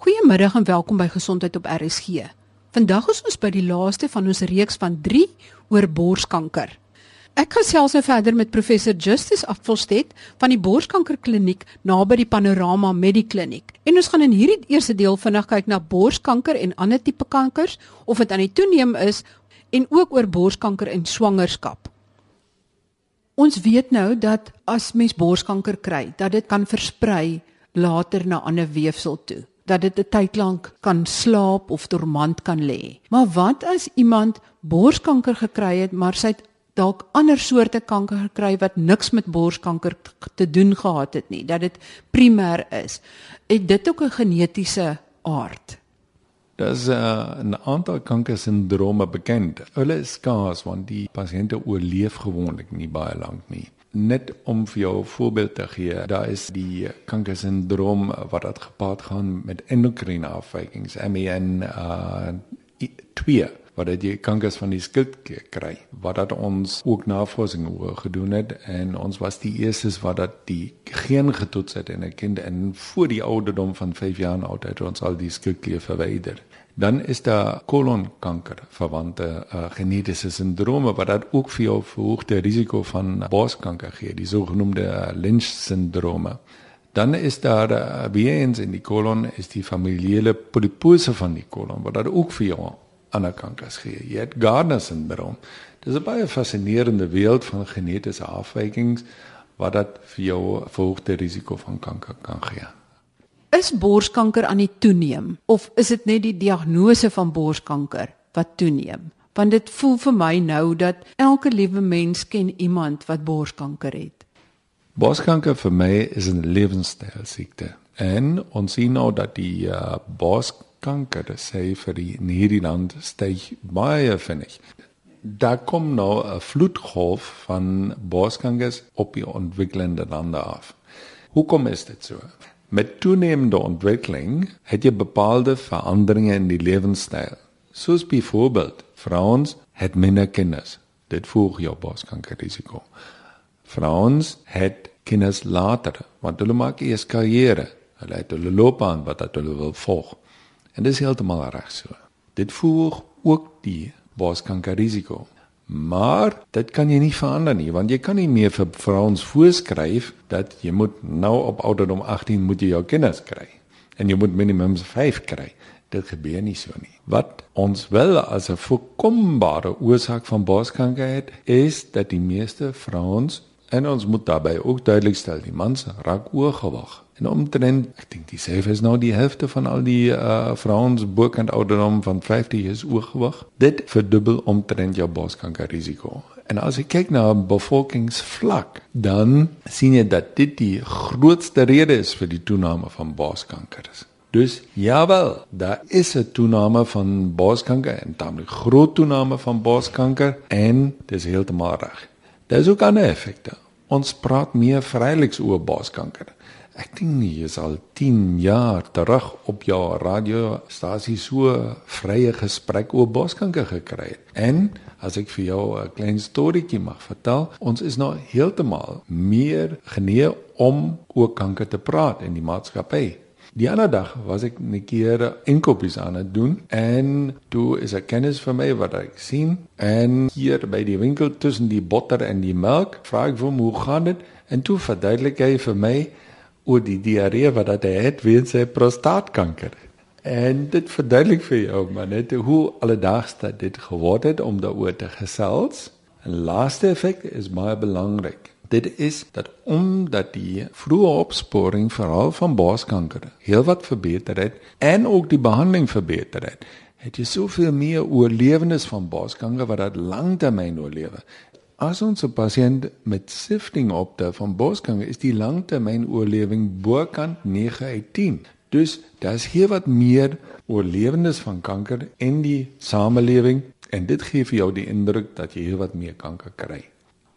Goeiemiddag en welkom by Gesondheid op RSG. Vandag is ons by die laaste van ons reeks van 3 oor borskanker. Ek gesels nou verder met professor Justus Afvolstedt van die borskankerkliniek naby die Panorama Medikliniek. En ons gaan in hierdie eerste deel vinnig kyk na borskanker en ander tipe kankers of dit aan die toeneem is en ook oor borskanker en swangerskap. Ons weet nou dat as mens borskanker kry, dat dit kan versprei later na ander weefsel toe dat dit 'n tyd lank kan slaap of dormant kan lê. Maar wat as iemand borskanker gekry het, maar sy het dalk ander soorte kanker gekry wat niks met borskanker te doen gehad het nie, dat dit primêr is. Het dit ook 'n genetiese aard? Daar's uh, 'n aantal kankersindrome bekend. Hulle is skaars want die pasiënte oorleef gewoonlik nie baie lank nie net om vir jou 'n voorbeeld te gee, daar is die kankersindroom wat dit gepaard gaan met endokrine afwykings, MEN uh 2 wat dit die kankers van die skildklier kry wat dat ons ook navorsing oor gedoen het en ons was die eerstes wat dat die geen getoets het in 'n kind en voor die ouderdom van 5 jaar oud het ons al die skildklier verwyder dan is daar kolonkanker verwante uh, genetiese sindrome wat dat ook vir jou verhoogde risiko van borskanker gee, die sogenaamde uh, Lynch sindrome. Dan is daar uh, weer eens in die kolon is die familiale polipose van die kolon wat dat ook vir jou ander kankers gee. Jy het Gardner sindroom. Dis 'n baie fascinerende wêreld van genetiese afwykings wat dat vir jou verhoogde risiko van kanker kan gee. Is borskanker aan die toeneem of is dit net die diagnose van borskanker wat toeneem? Want dit voel vir my nou dat elke liewe mens ken iemand wat borskanker het. Borskanker vir my is 'n lewenstyl siekte. En ons sien nou dat die uh, borskanker sê vir die in hierdie land styg baie vinnig. Daar kom nou 'n vloedgolf van borskankers op die ontwikkelende lande af. Hoekom is dit so? Met toenemende ontwikkeling het jy bepaalde veranderinge in die lewenstyl. Soos byvoorbeeld, vrouens het minder kinders. Dit voeg jou borskankerrisiko. Vrouens het kinders later, want hulle maak eers karriere. Hulle het hulle loopbaan wat hulle wil volg. En dit is heeltemal reg so. Dit voeg ook die borskankerrisiko. Maar dit kan jy nie verander nie want jy kan nie meer vir vrouens voorskryf dat jy moet nou op ouderdom 18 moet jy jou kinders kry en jy moet minimum 5 kry. Dit gebeur nie so nie. Wat ons wel as 'n voorkombare oorsaak van borskanker het, is dat die meeste vrouens en ons moet daarbey ook duidelik stel die mans raak oorgewig. En omtrent, ek dink die syfer is nou die helfte van al die uh vrouens bokant ouderdom van 50 is oorgewig. Dit verdubbel omtrent jou borskankerrisiko. En as jy kyk na bevolkingsvlak, dan sien jy dat dit die grootste rede is vir die toename van borskanker. Dus jawel, daar is 'n toename van borskanker en daarmee groot toename van borskanker en dis heeltemal reg. Daar's ook ander effekte. Ons praat meer vryliks oor borskanker ek dink nie jy sal 10 jaar terug op jou radiostasie so vrye gesprek oor boskanker gekry het. En as ek vir jou 'n klein storieetjie mag vertel, ons is nou heeltemal meer genee om oor kanker te praat in die maatskappy. Die ander dag was ek 'n keer inkopies aan het doen en toe is 'n kennis vir my wat ek sien en hier by die winkel tussen die botter en die melk, vra ek vir hom hoe gaan dit en toe verduidelik hy vir my oor die diarree wat dat hy het weens sy prostaatkanker. En dit verduidelik vir jou maar net hoe alledaags dit geword het om daaroor te gesels. 'n Laaste effek is baie belangrik. Dit is dat omdat die vroeë opsporing veral van borskanker heelwat verbeter het en ook die behandeling verbeter het, het jy soveel meer oorlewendes van borskanker wat dat langtermyn oorlewe. As ons 'n pasiënt met sifting opte van borskanker is die langtermyn oorlewing bokant 9 uit 10. Dus daar's hier wat meer oorlewendes van kanker in die samelewing en dit gee vir jou die indruk dat jy hier wat meer kanker kry.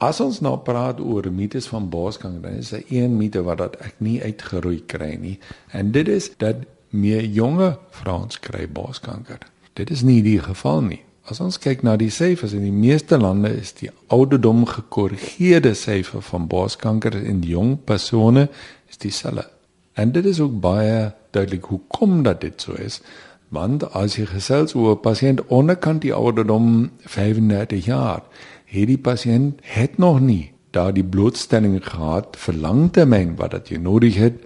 As ons nou praat oor mites van borskanker, dan is daar een mite wat dat ek nie uitgeroei kry nie en dit is dat meer jonge vrouens kry borskanker. Dit is nie die geval nie. As ons kyk na die syfers in die meeste lande is die ouderdom gekorrigeerde syfer van borskanker in jong persone is dieselfde. En dit is ook baie duidelik hoekom dat dit so is. Want as jy gesels oor 'n pasiënt onderkant die ouderdom 35 jaar, het die pasiënt het nog nie daardie blootstelling gehad vir langtermyn wat jy nodig het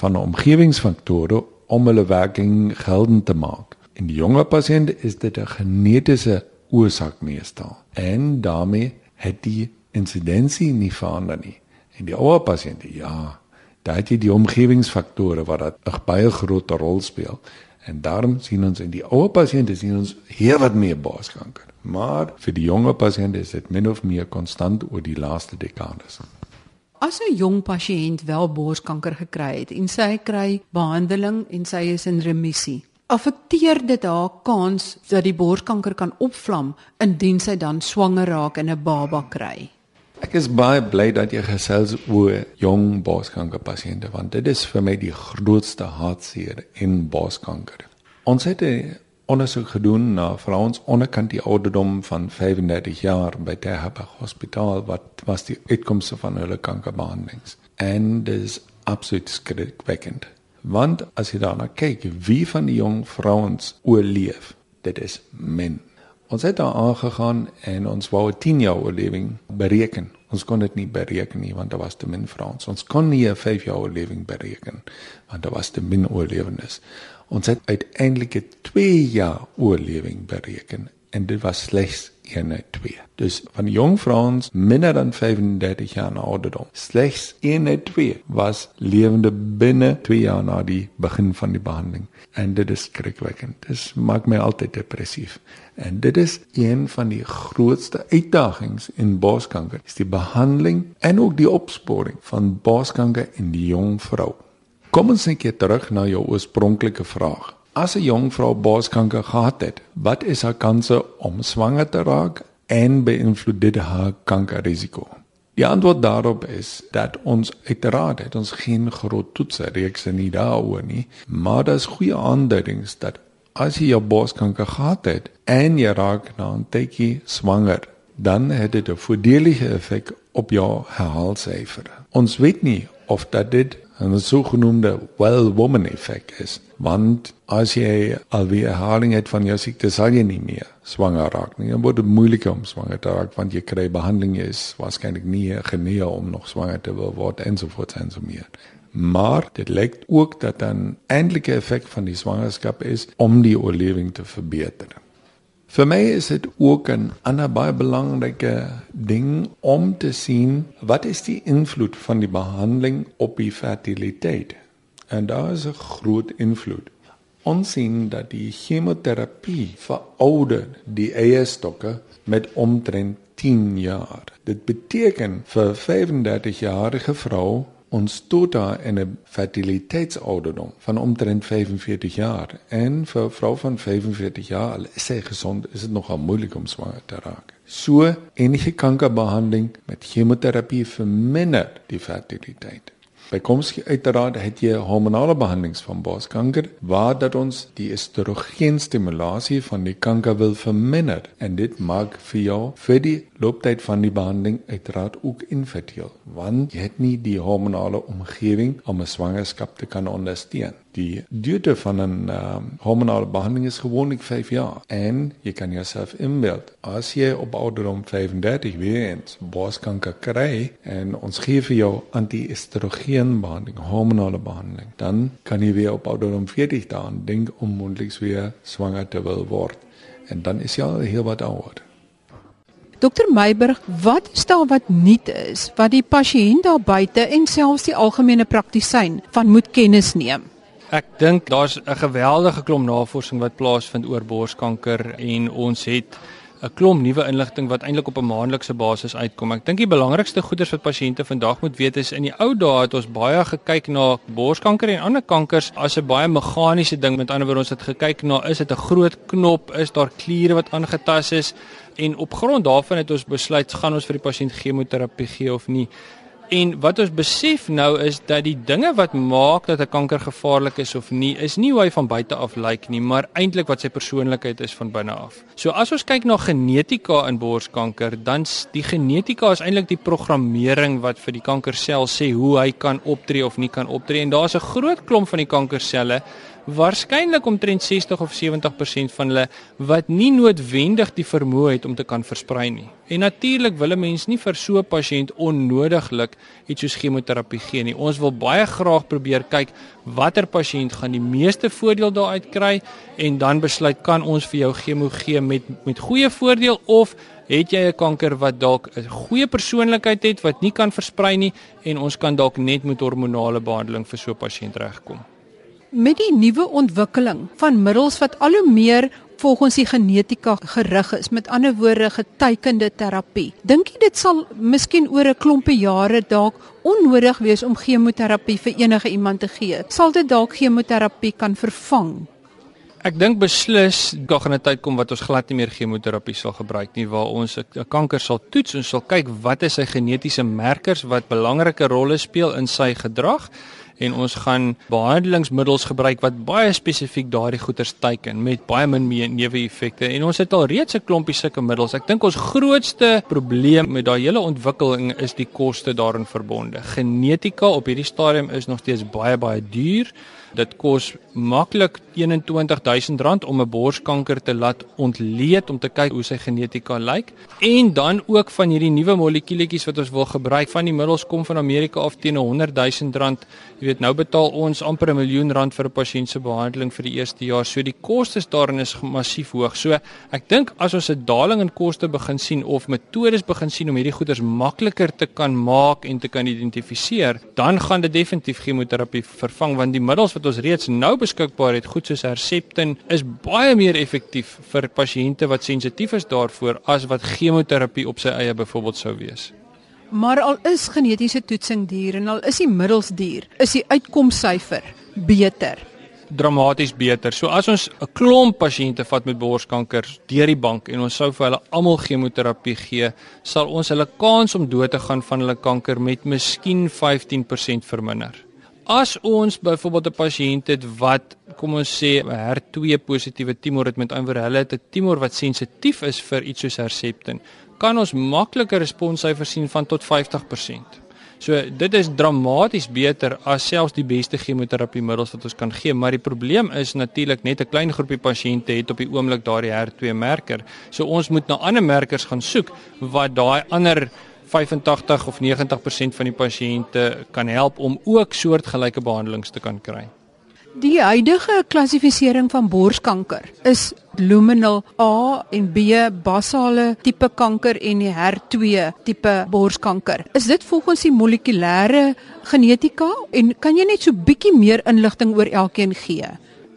van omgewingsfaktore om hulle werking geldend te maak. In die jonger pasiënt is dit 'n genetiese oorsaak meestal en daarmee het die insidensie nie verander nie. En die ouer pasiënte, ja, daar het jy die omgewingsfaktore wat 'n baie groot rol speel. En daarom sien ons in die ouer pasiënte sien ons hier wat meer borskanker. Maar vir die jonger pasiënte is dit min of meer konstant oor die laaste dekades. As 'n jong pasiënt wel borskanker gekry het en sy kry behandeling en sy is in remissie, affekteer dit haar kans dat die borskanker kan opvlam indien sy dan swanger raak en 'n baba kry? Ek is baie bly dat jy gesels oor jong borskanker pasiënte want dit is vir my die grootste hartseer in borskanker. Ons het 'n ondersoek gedoen na vrouens onderkant die ouderdom van 35 jaar by Terhabach Hospitaal wat was die uitkomste van hulle kankerbehandelings. En dit is absoluut skrikwekkend. Want as jy daarna kyk, wie van die jong vrouens oorleef? Dit is men. Ons het daar aangegaan en ons wou 'n 10 jaar oorlewing bereken. Ons kon dit nie bereken nie want daar was te min vrouens. Ons kon nie 'n 5 jaar oorlewing bereken want daar was te min oorlewendes. Ons het uiteindelik 'n 2 jaar oorlewing bereken en dit was slegs 1 uit 2. Dus van jong vrouens minder dan 35 jaar ouderdom, slegs 1 uit 2 was lewende binne 2 jaar na die begin van die behandeling. En dit is skrikwekkend. Dit maak my altyd depressief. En dit is een van die grootste uitdagings in borskanker, is die behandeling en ook die opsporing van borskanker in die jong vrou. Kom ons net terug na jou oorspronklike vraag. As 'n jong vrou borskanker gehad het, wat is haar kanse om swanger te raak en beïnvloed dit haar kankerrisiko? Die antwoord daarop is dat ons uiteraard het ons geen groot toetse reeks nie daaroor nie, maar daar's goeie aanduidings dat as jy jou borskanker gehad het en jy raak na 'n tydjie swanger, dan het dit 'n voordelige effek op jou herhaalsyfer. Ons weet nie of dat dit 'n sogenaamde well woman effek is want as jy alweer herhaling het van jou siekte sal jy nie meer swanger raak nie dan word moeiliker om swanger te raak want jy kry behandeling jy is waarskynlik nie genee om nog swanger te word ensovoorts en so meer maar dit lyk ook dat dan eintlike effek van die swangerskap is om die oorlewing te verbeter Vir my is dit ook 'n ander baie belangrike ding om te sien wat is die invloed van die behandeling op die fertiliteit. En daar is 'n groot invloed. Ons sien dat die chemoterapie verouder die eierstokke met omtrent 10 jaar. Dit beteken vir 35 jarige vrou ons tot daar in 'n fertiliteitsouderdom van omtrent 45 jaar en vir 'n vrou van 45 jaar is sy gesond is dit nogal moeilik om swanger te raak. So enige kankerbehandeling met chemoterapie verminder die fertiliteit. Bykomstig uiteraard het jy hormonale behandelings van borskanker waar dat ons die estrogen stimulasie van die kanker wil verminder en dit maak vir jou vir die looptyd van die behandeling uiteraard ook infertiel want jy het nie die hormonale omgewing om 'n swangerskap te kan ondersteun. Die duurte van 'n um, hormonale behandeling is gewoonlik 5 jaar en jy kan jouself inbeeld as jy op ouderdom 35 weer eens borskanker kry en ons gee vir jou anti-estrogen behandeling, hormonale behandeling, dan kan jy weer op ouderdom 40 daaraan dink om moontlik weer swanger te wil word en dan is jy al heel wat ouer. Dokter Meiburg, wat stel wat nuut is wat die pasiënt daar buite en selfs die algemene praktisyn van moet kennis neem? Ek dink daar's 'n geweldige klomp navorsing wat plaasvind oor borskanker en ons het 'n klomp nuwe inligting wat eintlik op 'n maandelikse basis uitkom. Ek dink die belangrikste goeders wat pasiënte vandag moet weet is in die ou dae het ons baie gekyk na borskanker en ander kankers as 'n baie meganiese ding. Met ander woorde ons het gekyk na is dit 'n groot knop, is daar kliere wat aangetast is en op grond daarvan het ons besluit gaan ons vir die pasiënt chemoterapie gee of nie. En wat ons besef nou is dat die dinge wat maak dat 'n kanker gevaarlik is of nie, is nie hoe hy van buite af lyk nie, maar eintlik wat sy persoonlikheid is van binne af. So as ons kyk na genetika in borskanker, dan die genetika is eintlik die programmering wat vir die kankersel sê hoe hy kan optree of nie kan optree. En daar's 'n groot klomp van die kankerselle waarskynlik omtrent 60 of 70% van hulle wat nie noodwendig die vermoë het om te kan versprei nie. En natuurlik wil 'n mens nie vir so 'n pasiënt onnodiglik iets soos chemoterapie gee nie. Ons wil baie graag probeer kyk watter pasiënt gaan die meeste voordeel daaruit kry en dan besluit kan ons vir jou chemo gee met met goeie voordeel of het jy 'n kanker wat dalk 'n goeie persoonlikheid het wat nie kan versprei nie en ons kan dalk net met hormonale behandeling vir so 'n pasiënt regkom met die nuwe ontwikkeling van middels wat al hoe meer volgens die genetika gerig is, met ander woorde getekende terapie. Dink jy dit sal miskien oor 'n klompie jare dalk onnodig wees om chemoterapie vir enige iemand te gee? Sal dit dalk chemoterapie kan vervang? Ek dink beslis daar gaan 'n tyd kom wat ons glad nie meer chemoterapie sal gebruik nie waar ons 'n kanker sal toets en sal kyk wat is sy genetiese merkers wat belangrike rolle speel in sy gedrag en ons gaan behandelingsmiddels gebruik wat baie spesifiek daardie goeters teiken met baie min neeweffekte en ons het al reeds 'n klompie sulke middels. Ek dink ons grootste probleem met daai hele ontwikkeling is die koste daarin verbonde. Genetika op hierdie stadium is nog steeds baie baie duur. Dit kos maklik R21000 om 'n borskanker te laat ontleed om te kyk hoe sy genetika lyk en dan ook van hierdie nuwe molekuuletjies wat ons wil gebruik van die middels kom van Amerika af teen R100000. Jy weet nou betaal ons amper 'n miljoen rand vir 'n pasiënt se behandeling vir die eerste jaar. So die kostes daarin is massief hoog. So ek dink as ons 'n daling in koste begin sien of metodes begin sien om hierdie goeders makliker te kan maak en te kan identifiseer, dan gaan dit definitief chemoterapie vervang want die middels wat ons reeds nou beskikbaar het, goed soos Herceptin, is baie meer effektief vir pasiënte wat sensitief is daarvoor as wat chemoterapie op sy eie byvoorbeeld sou wees. Maar al is genetiese toetsing duur en al is die middels duur, is die uitkomsyfer beter. Dramaties beter. So as ons 'n klomp pasiënte vat met borskanker deur die bank en ons sou vir hulle almal chemoterapie gee, sal ons hulle kans om dood te gaan van hulle kanker met miskien 15% verminder. As ons byvoorbeeld 'n pasiënt het wat kom ons sê 'n HER2 positiewe tumor het met ander hulle het 'n tumor wat sensitief is vir iets soos Herceptin, kan ons makliker responssyfers sien van tot 50%. So dit is dramaties beter as selfs die beste chemoterapiemiddels wat ons kan gee, maar die probleem is natuurlik net 'n klein groepie pasiënte het op die oomblik daardie HER2 merker. So ons moet na ander merkers gaan soek wat daai ander 85 of 90% van die pasiënte kan help om ook soortgelyke behandelings te kan kry. Die huidige klassifisering van borskanker is luminal A en B basale tipe kanker en die HER2 tipe borskanker. Is dit volgens die molekulêre genetika en kan jy net so bietjie meer inligting oor elkeen gee?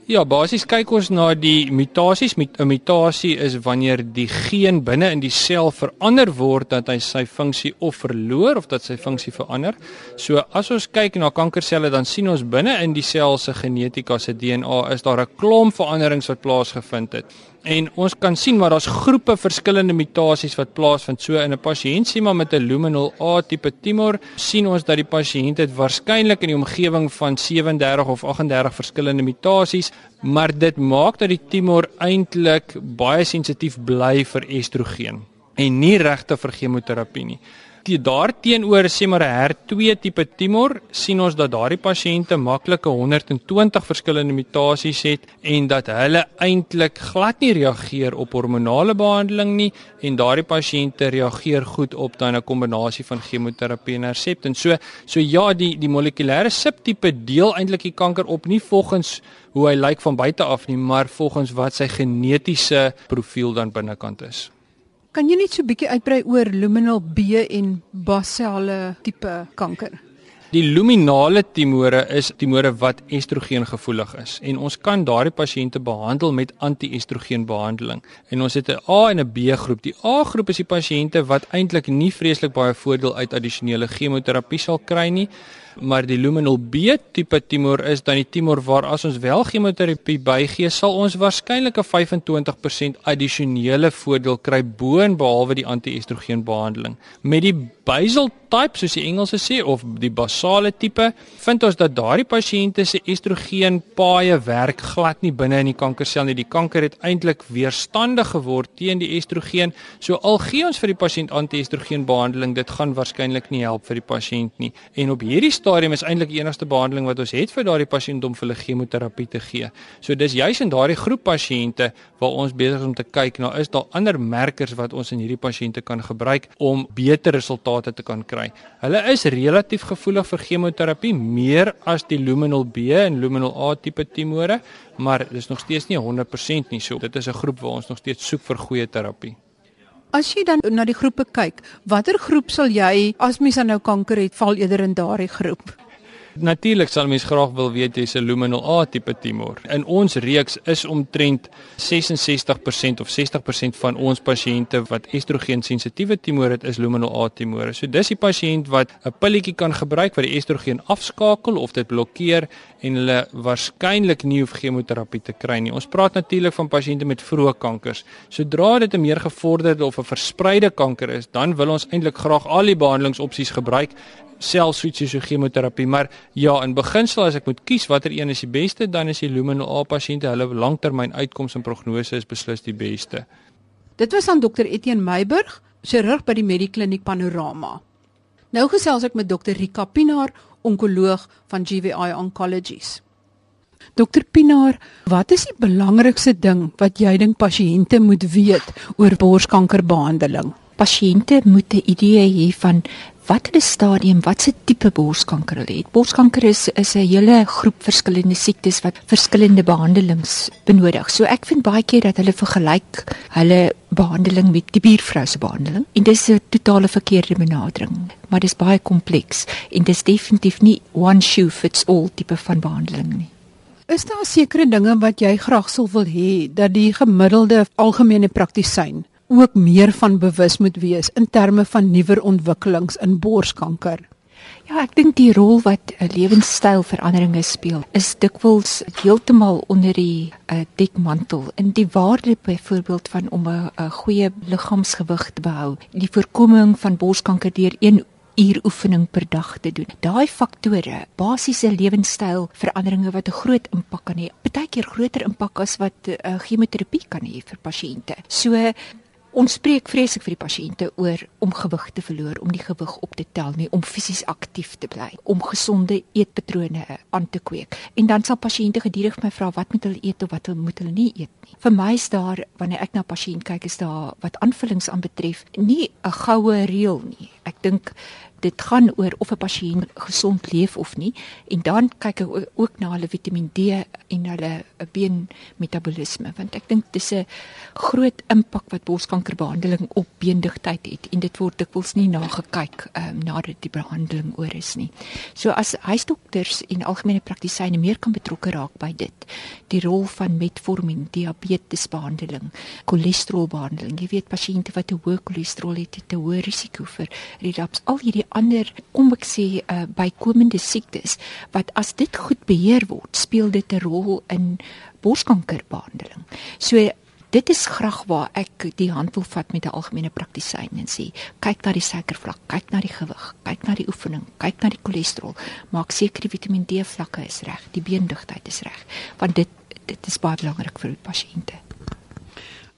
Ja, basies kyk ons na die mutasies. 'n mutasie is wanneer die geen binne in die sel verander word dat hy sy funksie of verloor of dat sy funksie verander. So as ons kyk na kankerselle dan sien ons binne in die sel se genetika se DNA is daar 'n klomp veranderings wat plaasgevind het. En ons kan sien maar daar's groepe verskillende mutasies wat plaasvind. So in 'n pasiënt sien maar met 'n luminal A tipe tumor, sien ons dat die pasiënt het waarskynlik in die omgewing van 37 of 38 verskillende mutasies, maar dit maak dat die tumor eintlik baie sensitief bly vir estrogen en nie regte vir chemoterapie nie daarteenoor sê maar 'n HER2 tipe tumor sien ons dat daardie pasiënte maklike 120 verskillende mutasies het en dat hulle eintlik glad nie reageer op hormonale behandeling nie en daardie pasiënte reageer goed op dan 'n kombinasie van chemoterapie en Herceptin. So so ja, die die molekulêre subtipe deel eintlik die kanker op nie volgens hoe hy lyk van buite af nie, maar volgens wat sy genetiese profiel dan binnekant is. Kan jy net so 'n bietjie uitbrei oor luminal B en basale tipe kanker? Die luminale tumore is tumore wat estrogen gevoelig is en ons kan daardie pasiënte behandel met anti-estrogen behandeling. En ons het 'n A en 'n B groep. Die A groep is die pasiënte wat eintlik nie vreeslik baie voordeel uit addisionele chemoterapie sal kry nie maar die luminal B tipe tumor is dan die tumor waar as ons wel chemoterapie bygee, sal ons waarskynlik 'n 25% addisionele voordeel kry bo en behalwe die anti-estrogen behandeling. Met die basal type soos die Engelse sê of die basale tipe, vind ons dat daardie pasiënte se estrogen paaie werk glad nie binne in die kankersel nie. Die kanker het eintlik weerstandig geword teen die estrogen. So al gee ons vir die pasiënt anti-estrogen behandeling, dit gaan waarskynlik nie help vir die pasiënt nie. En op hierdie stadium is eintlik die enigste behandeling wat ons het vir daardie pasiënt om vir hulle chemoterapie te gee. So dis juis in daardie groep pasiënte waar ons besig is om te kyk na is daar ander merkers wat ons in hierdie pasiënte kan gebruik om beter resultate te kan kry. Hulle is relatief gevoelig vir chemoterapie meer as die luminal B en luminal A tipe tumore, maar dis nog steeds nie 100% nie. So dit is 'n groep waar ons nog steeds soek vir goeie terapie. As jy dan na die groepe kyk, watter groep sal jy as mens nou kanker het, val eerder in daardie groep? Natuurlik sal mens graag wil weet jy's 'n luminal A tipe tumor. In ons reeks is omtrent 66% of 60% van ons pasiënte wat estrogen sensitiewe tumor het, is luminal A tumore. So dis die pasiënt wat 'n pilletjie kan gebruik wat die estrogen afskakel of dit blokkeer en hulle waarskynlik nie hoef chemoterapie te kry nie. Ons praat natuurlik van pasiënte met vroeë kankers. Sodra dit 'n meer gevorderde of 'n verspreide kanker is, dan wil ons eintlik graag al die behandelingsopsies gebruik selfs iets soos chemoterapie, maar ja, in beginsel as ek moet kies watter een is die beste, dan is die luminal A pasiënte, hulle langtermyn uitkoms en prognose is beslis die beste. Dit was aan Dr Etienne Meiburg, chirurg by die Medikliniek Panorama. Nou gesels ek met Dr Rika Pinaar, onkoloog van GVI Oncologies. Dokter Pinaar, wat is die belangrikste ding wat jy dink pasiënte moet weet oor borskankerbehandeling? Pasiënte moet 'n idee hê van wat hulle stadium, wat se tipe borskanker hulle het. Borskanker is is 'n hele groep verskillende siektes wat verskillende behandelings benodig. So ek vind baie keer dat hulle vergelyk hulle behandeling met die buurvrou se behandeling en dis 'n totale verkeerde benadering. Maar dis baie kompleks en dis definitief nie one shoe fits all tipe van behandeling nie. Is daar sekere dinge wat jy graag sou wil hê dat die gemiddelde algemene praktisyn ook meer van bewus moet wees in terme van nuwer ontwikkelings in borskanker. Ja, ek dink die rol wat 'n lewenstylveranderinge speel is dikwels heeltemal onder die uh, dekmantel in die waarde byvoorbeeld van om 'n goeie liggaamsgewig te behou, die voorkoming van borskanker deur een uur oefening per dag te doen. Daai faktore, basiese lewenstylveranderinge wat 'n groot impak kan hê, baie keer groter impak as wat uh, chemoterapie kan hê vir pasiënte. So Ons spreek vreeslik vir die pasiënte oor om gewig te verloor, om die gewig op te tel nie, om fisies aktief te bly, om gesonde eetpatrone aan te kweek. En dan sal pasiënte gedurig my vra wat moet hulle eet of wat moet hulle nie eet nie. Vir my is daar wanneer ek na pasiënt kyk, is daar wat aanvullings aanbetref nie 'n goue reël nie. Ek dink dit gaan oor of 'n pasiënt gesond leef of nie en dan kyk ek ook na hulle Vitamiin D en hulle beenmetabolisme want ek dink dis 'n groot impak wat borskankerbehandeling op beendigtheid het en dit word dikwels nie nagekyk um, nadat die behandeling oor is nie. So as huisdokters en algemene praktisyne meer kan betrokke raak by dit, die rol van metformin, diabetesbehandeling, cholesterolbehandeling. Jy weet pasiënte wat 'n hoë cholesterol het, het 'n hoë risiko vir relapse. Al hierdie ander kom ek sê uh, bykomende siektes wat as dit goed beheer word, speel dit 'n rol in borskankerbehandeling. So dit is graag waar ek die hand wil vat met 'n algemene praktisyn en sê kyk na die suikervlak, kyk na die gewig, kyk na die oefening, kyk na die cholesterol, maak seker die Vitamiin D vlakke is reg, die beendigtheid is reg, want dit dit is baie belangrik vir die pasiënte.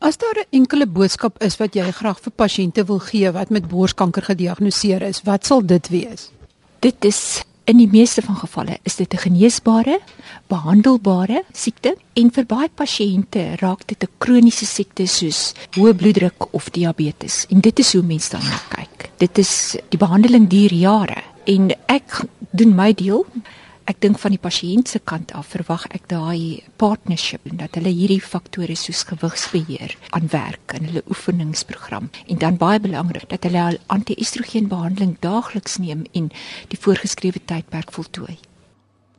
As daar 'n enkele boodskap is wat jy graag vir pasiënte wil gee wat met borskanker gediagnoseer is, wat sal dit wees? Dit is in die meeste van gevalle is dit 'n geneesbare, behandelbare siekte en vir baie pasiënte raak dit 'n kroniese siekte soos hoë bloeddruk of diabetes. En dit is hoe mense dan kyk. Dit is die behandeling duur jare en ek doen my deel ek dink van die pasiënt se kant af verwag ek daai partnership dat hulle hierdie faktore soos gewigsbeheer aanwerk in hulle oefeningsprogram en dan baie belangrik dat hulle al anti-estrogen behandeling daagliks neem en die voorgeskrewe tydperk voltooi.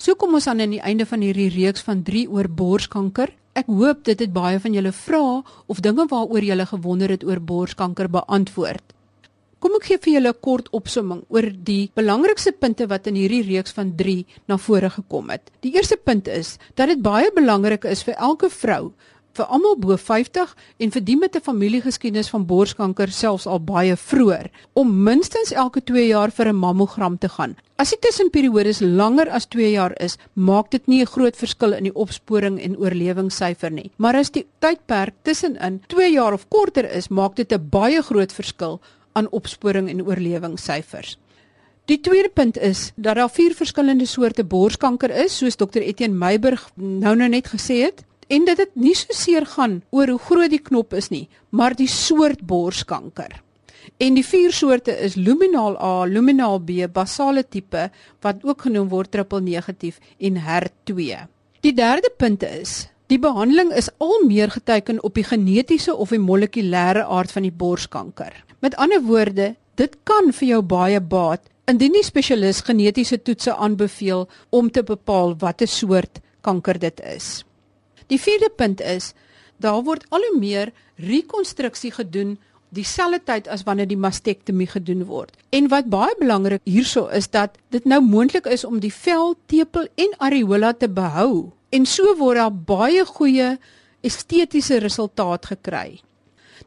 So kom ons aan aan die einde van hierdie reeks van 3 oor borskanker. Ek hoop dit het baie van julle vrae of dinge waaroor julle gewonder het oor borskanker beantwoord. Kom ek gee vir julle 'n kort opsomming oor die belangrikste punte wat in hierdie reeks van 3 na vore gekom het. Die eerste punt is dat dit baie belangrik is vir elke vrou vir almal bo 50 en vir die met 'n familiegeskiedenis van borskanker selfs al baie vroeër om minstens elke 2 jaar vir 'n mammogram te gaan. As die tussenperiodes langer as 2 jaar is, maak dit nie 'n groot verskil in die opsporing en oorlewingssyfer nie. Maar as die tydperk tussenin 2 jaar of korter is, maak dit 'n baie groot verskil aan opsporing en oorlewingssyfers. Die tweede punt is dat daar vier verskillende soorte borskanker is, soos dokter Etienne Meiburg nou-nou net gesê het en dit het nie so seer gaan oor hoe groot die knop is nie, maar die soort borskanker. En die vier soorte is luminal A, luminal B, basale tipe wat ook genoem word triple negatief en HER2. Die derde punt is Die behandeling is al meer geteken op die genetiese of die molekulêre aard van die borskanker. Met ander woorde, dit kan vir jou baie baat indien die spesialis genetiese toetse aanbeveel om te bepaal watter soort kanker dit is. Die vierde punt is daar word al hoe meer rekonstruksie gedoen dieselfde tyd as wanneer die mastektomie gedoen word. En wat baie belangrik hierso is dat dit nou moontlik is om die vel, tepel en areola te behou en so word daar baie goeie estetiese resultaat gekry.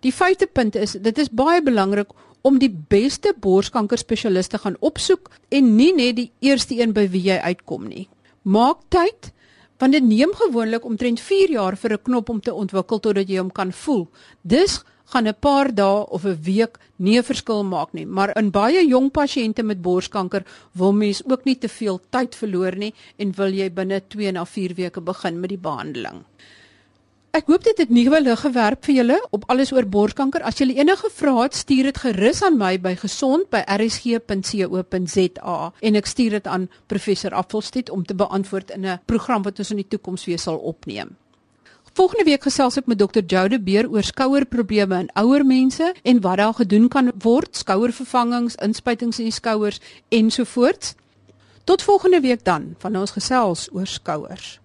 Die vyfde punt is dit is baie belangrik om die beste borskanker spesialiste gaan opsoek en nie net die eerste een by wie jy uitkom nie. Maak tyd want dit neem gewoonlik omtrent 4 jaar vir 'n knop om te ontwikkel totdat jy hom kan voel. Dis gaan 'n paar dae of 'n week nie 'n verskil maak nie, maar in baie jong pasiënte met borskanker wil mens ook nie te veel tyd verloor nie en wil jy binne 2 na 4 weke begin met die behandeling. Ek hoop dit het nuwe lig gewerp vir julle op alles oor borskanker. As julle enige vrae het, stuur dit gerus aan my by gesond@rsg.co.za en ek stuur dit aan professor Affelstedt om te beantwoord in 'n program wat ons in die toekoms weer sal opneem. Volgende week gesels ek met dokter Jode Beer oor skouerprobleme in ouer mense en wat daar gedoen kan word, skouervervangings, inspuitings in die skouers ensovoorts. Tot volgende week dan, van ons gesels oor skouers.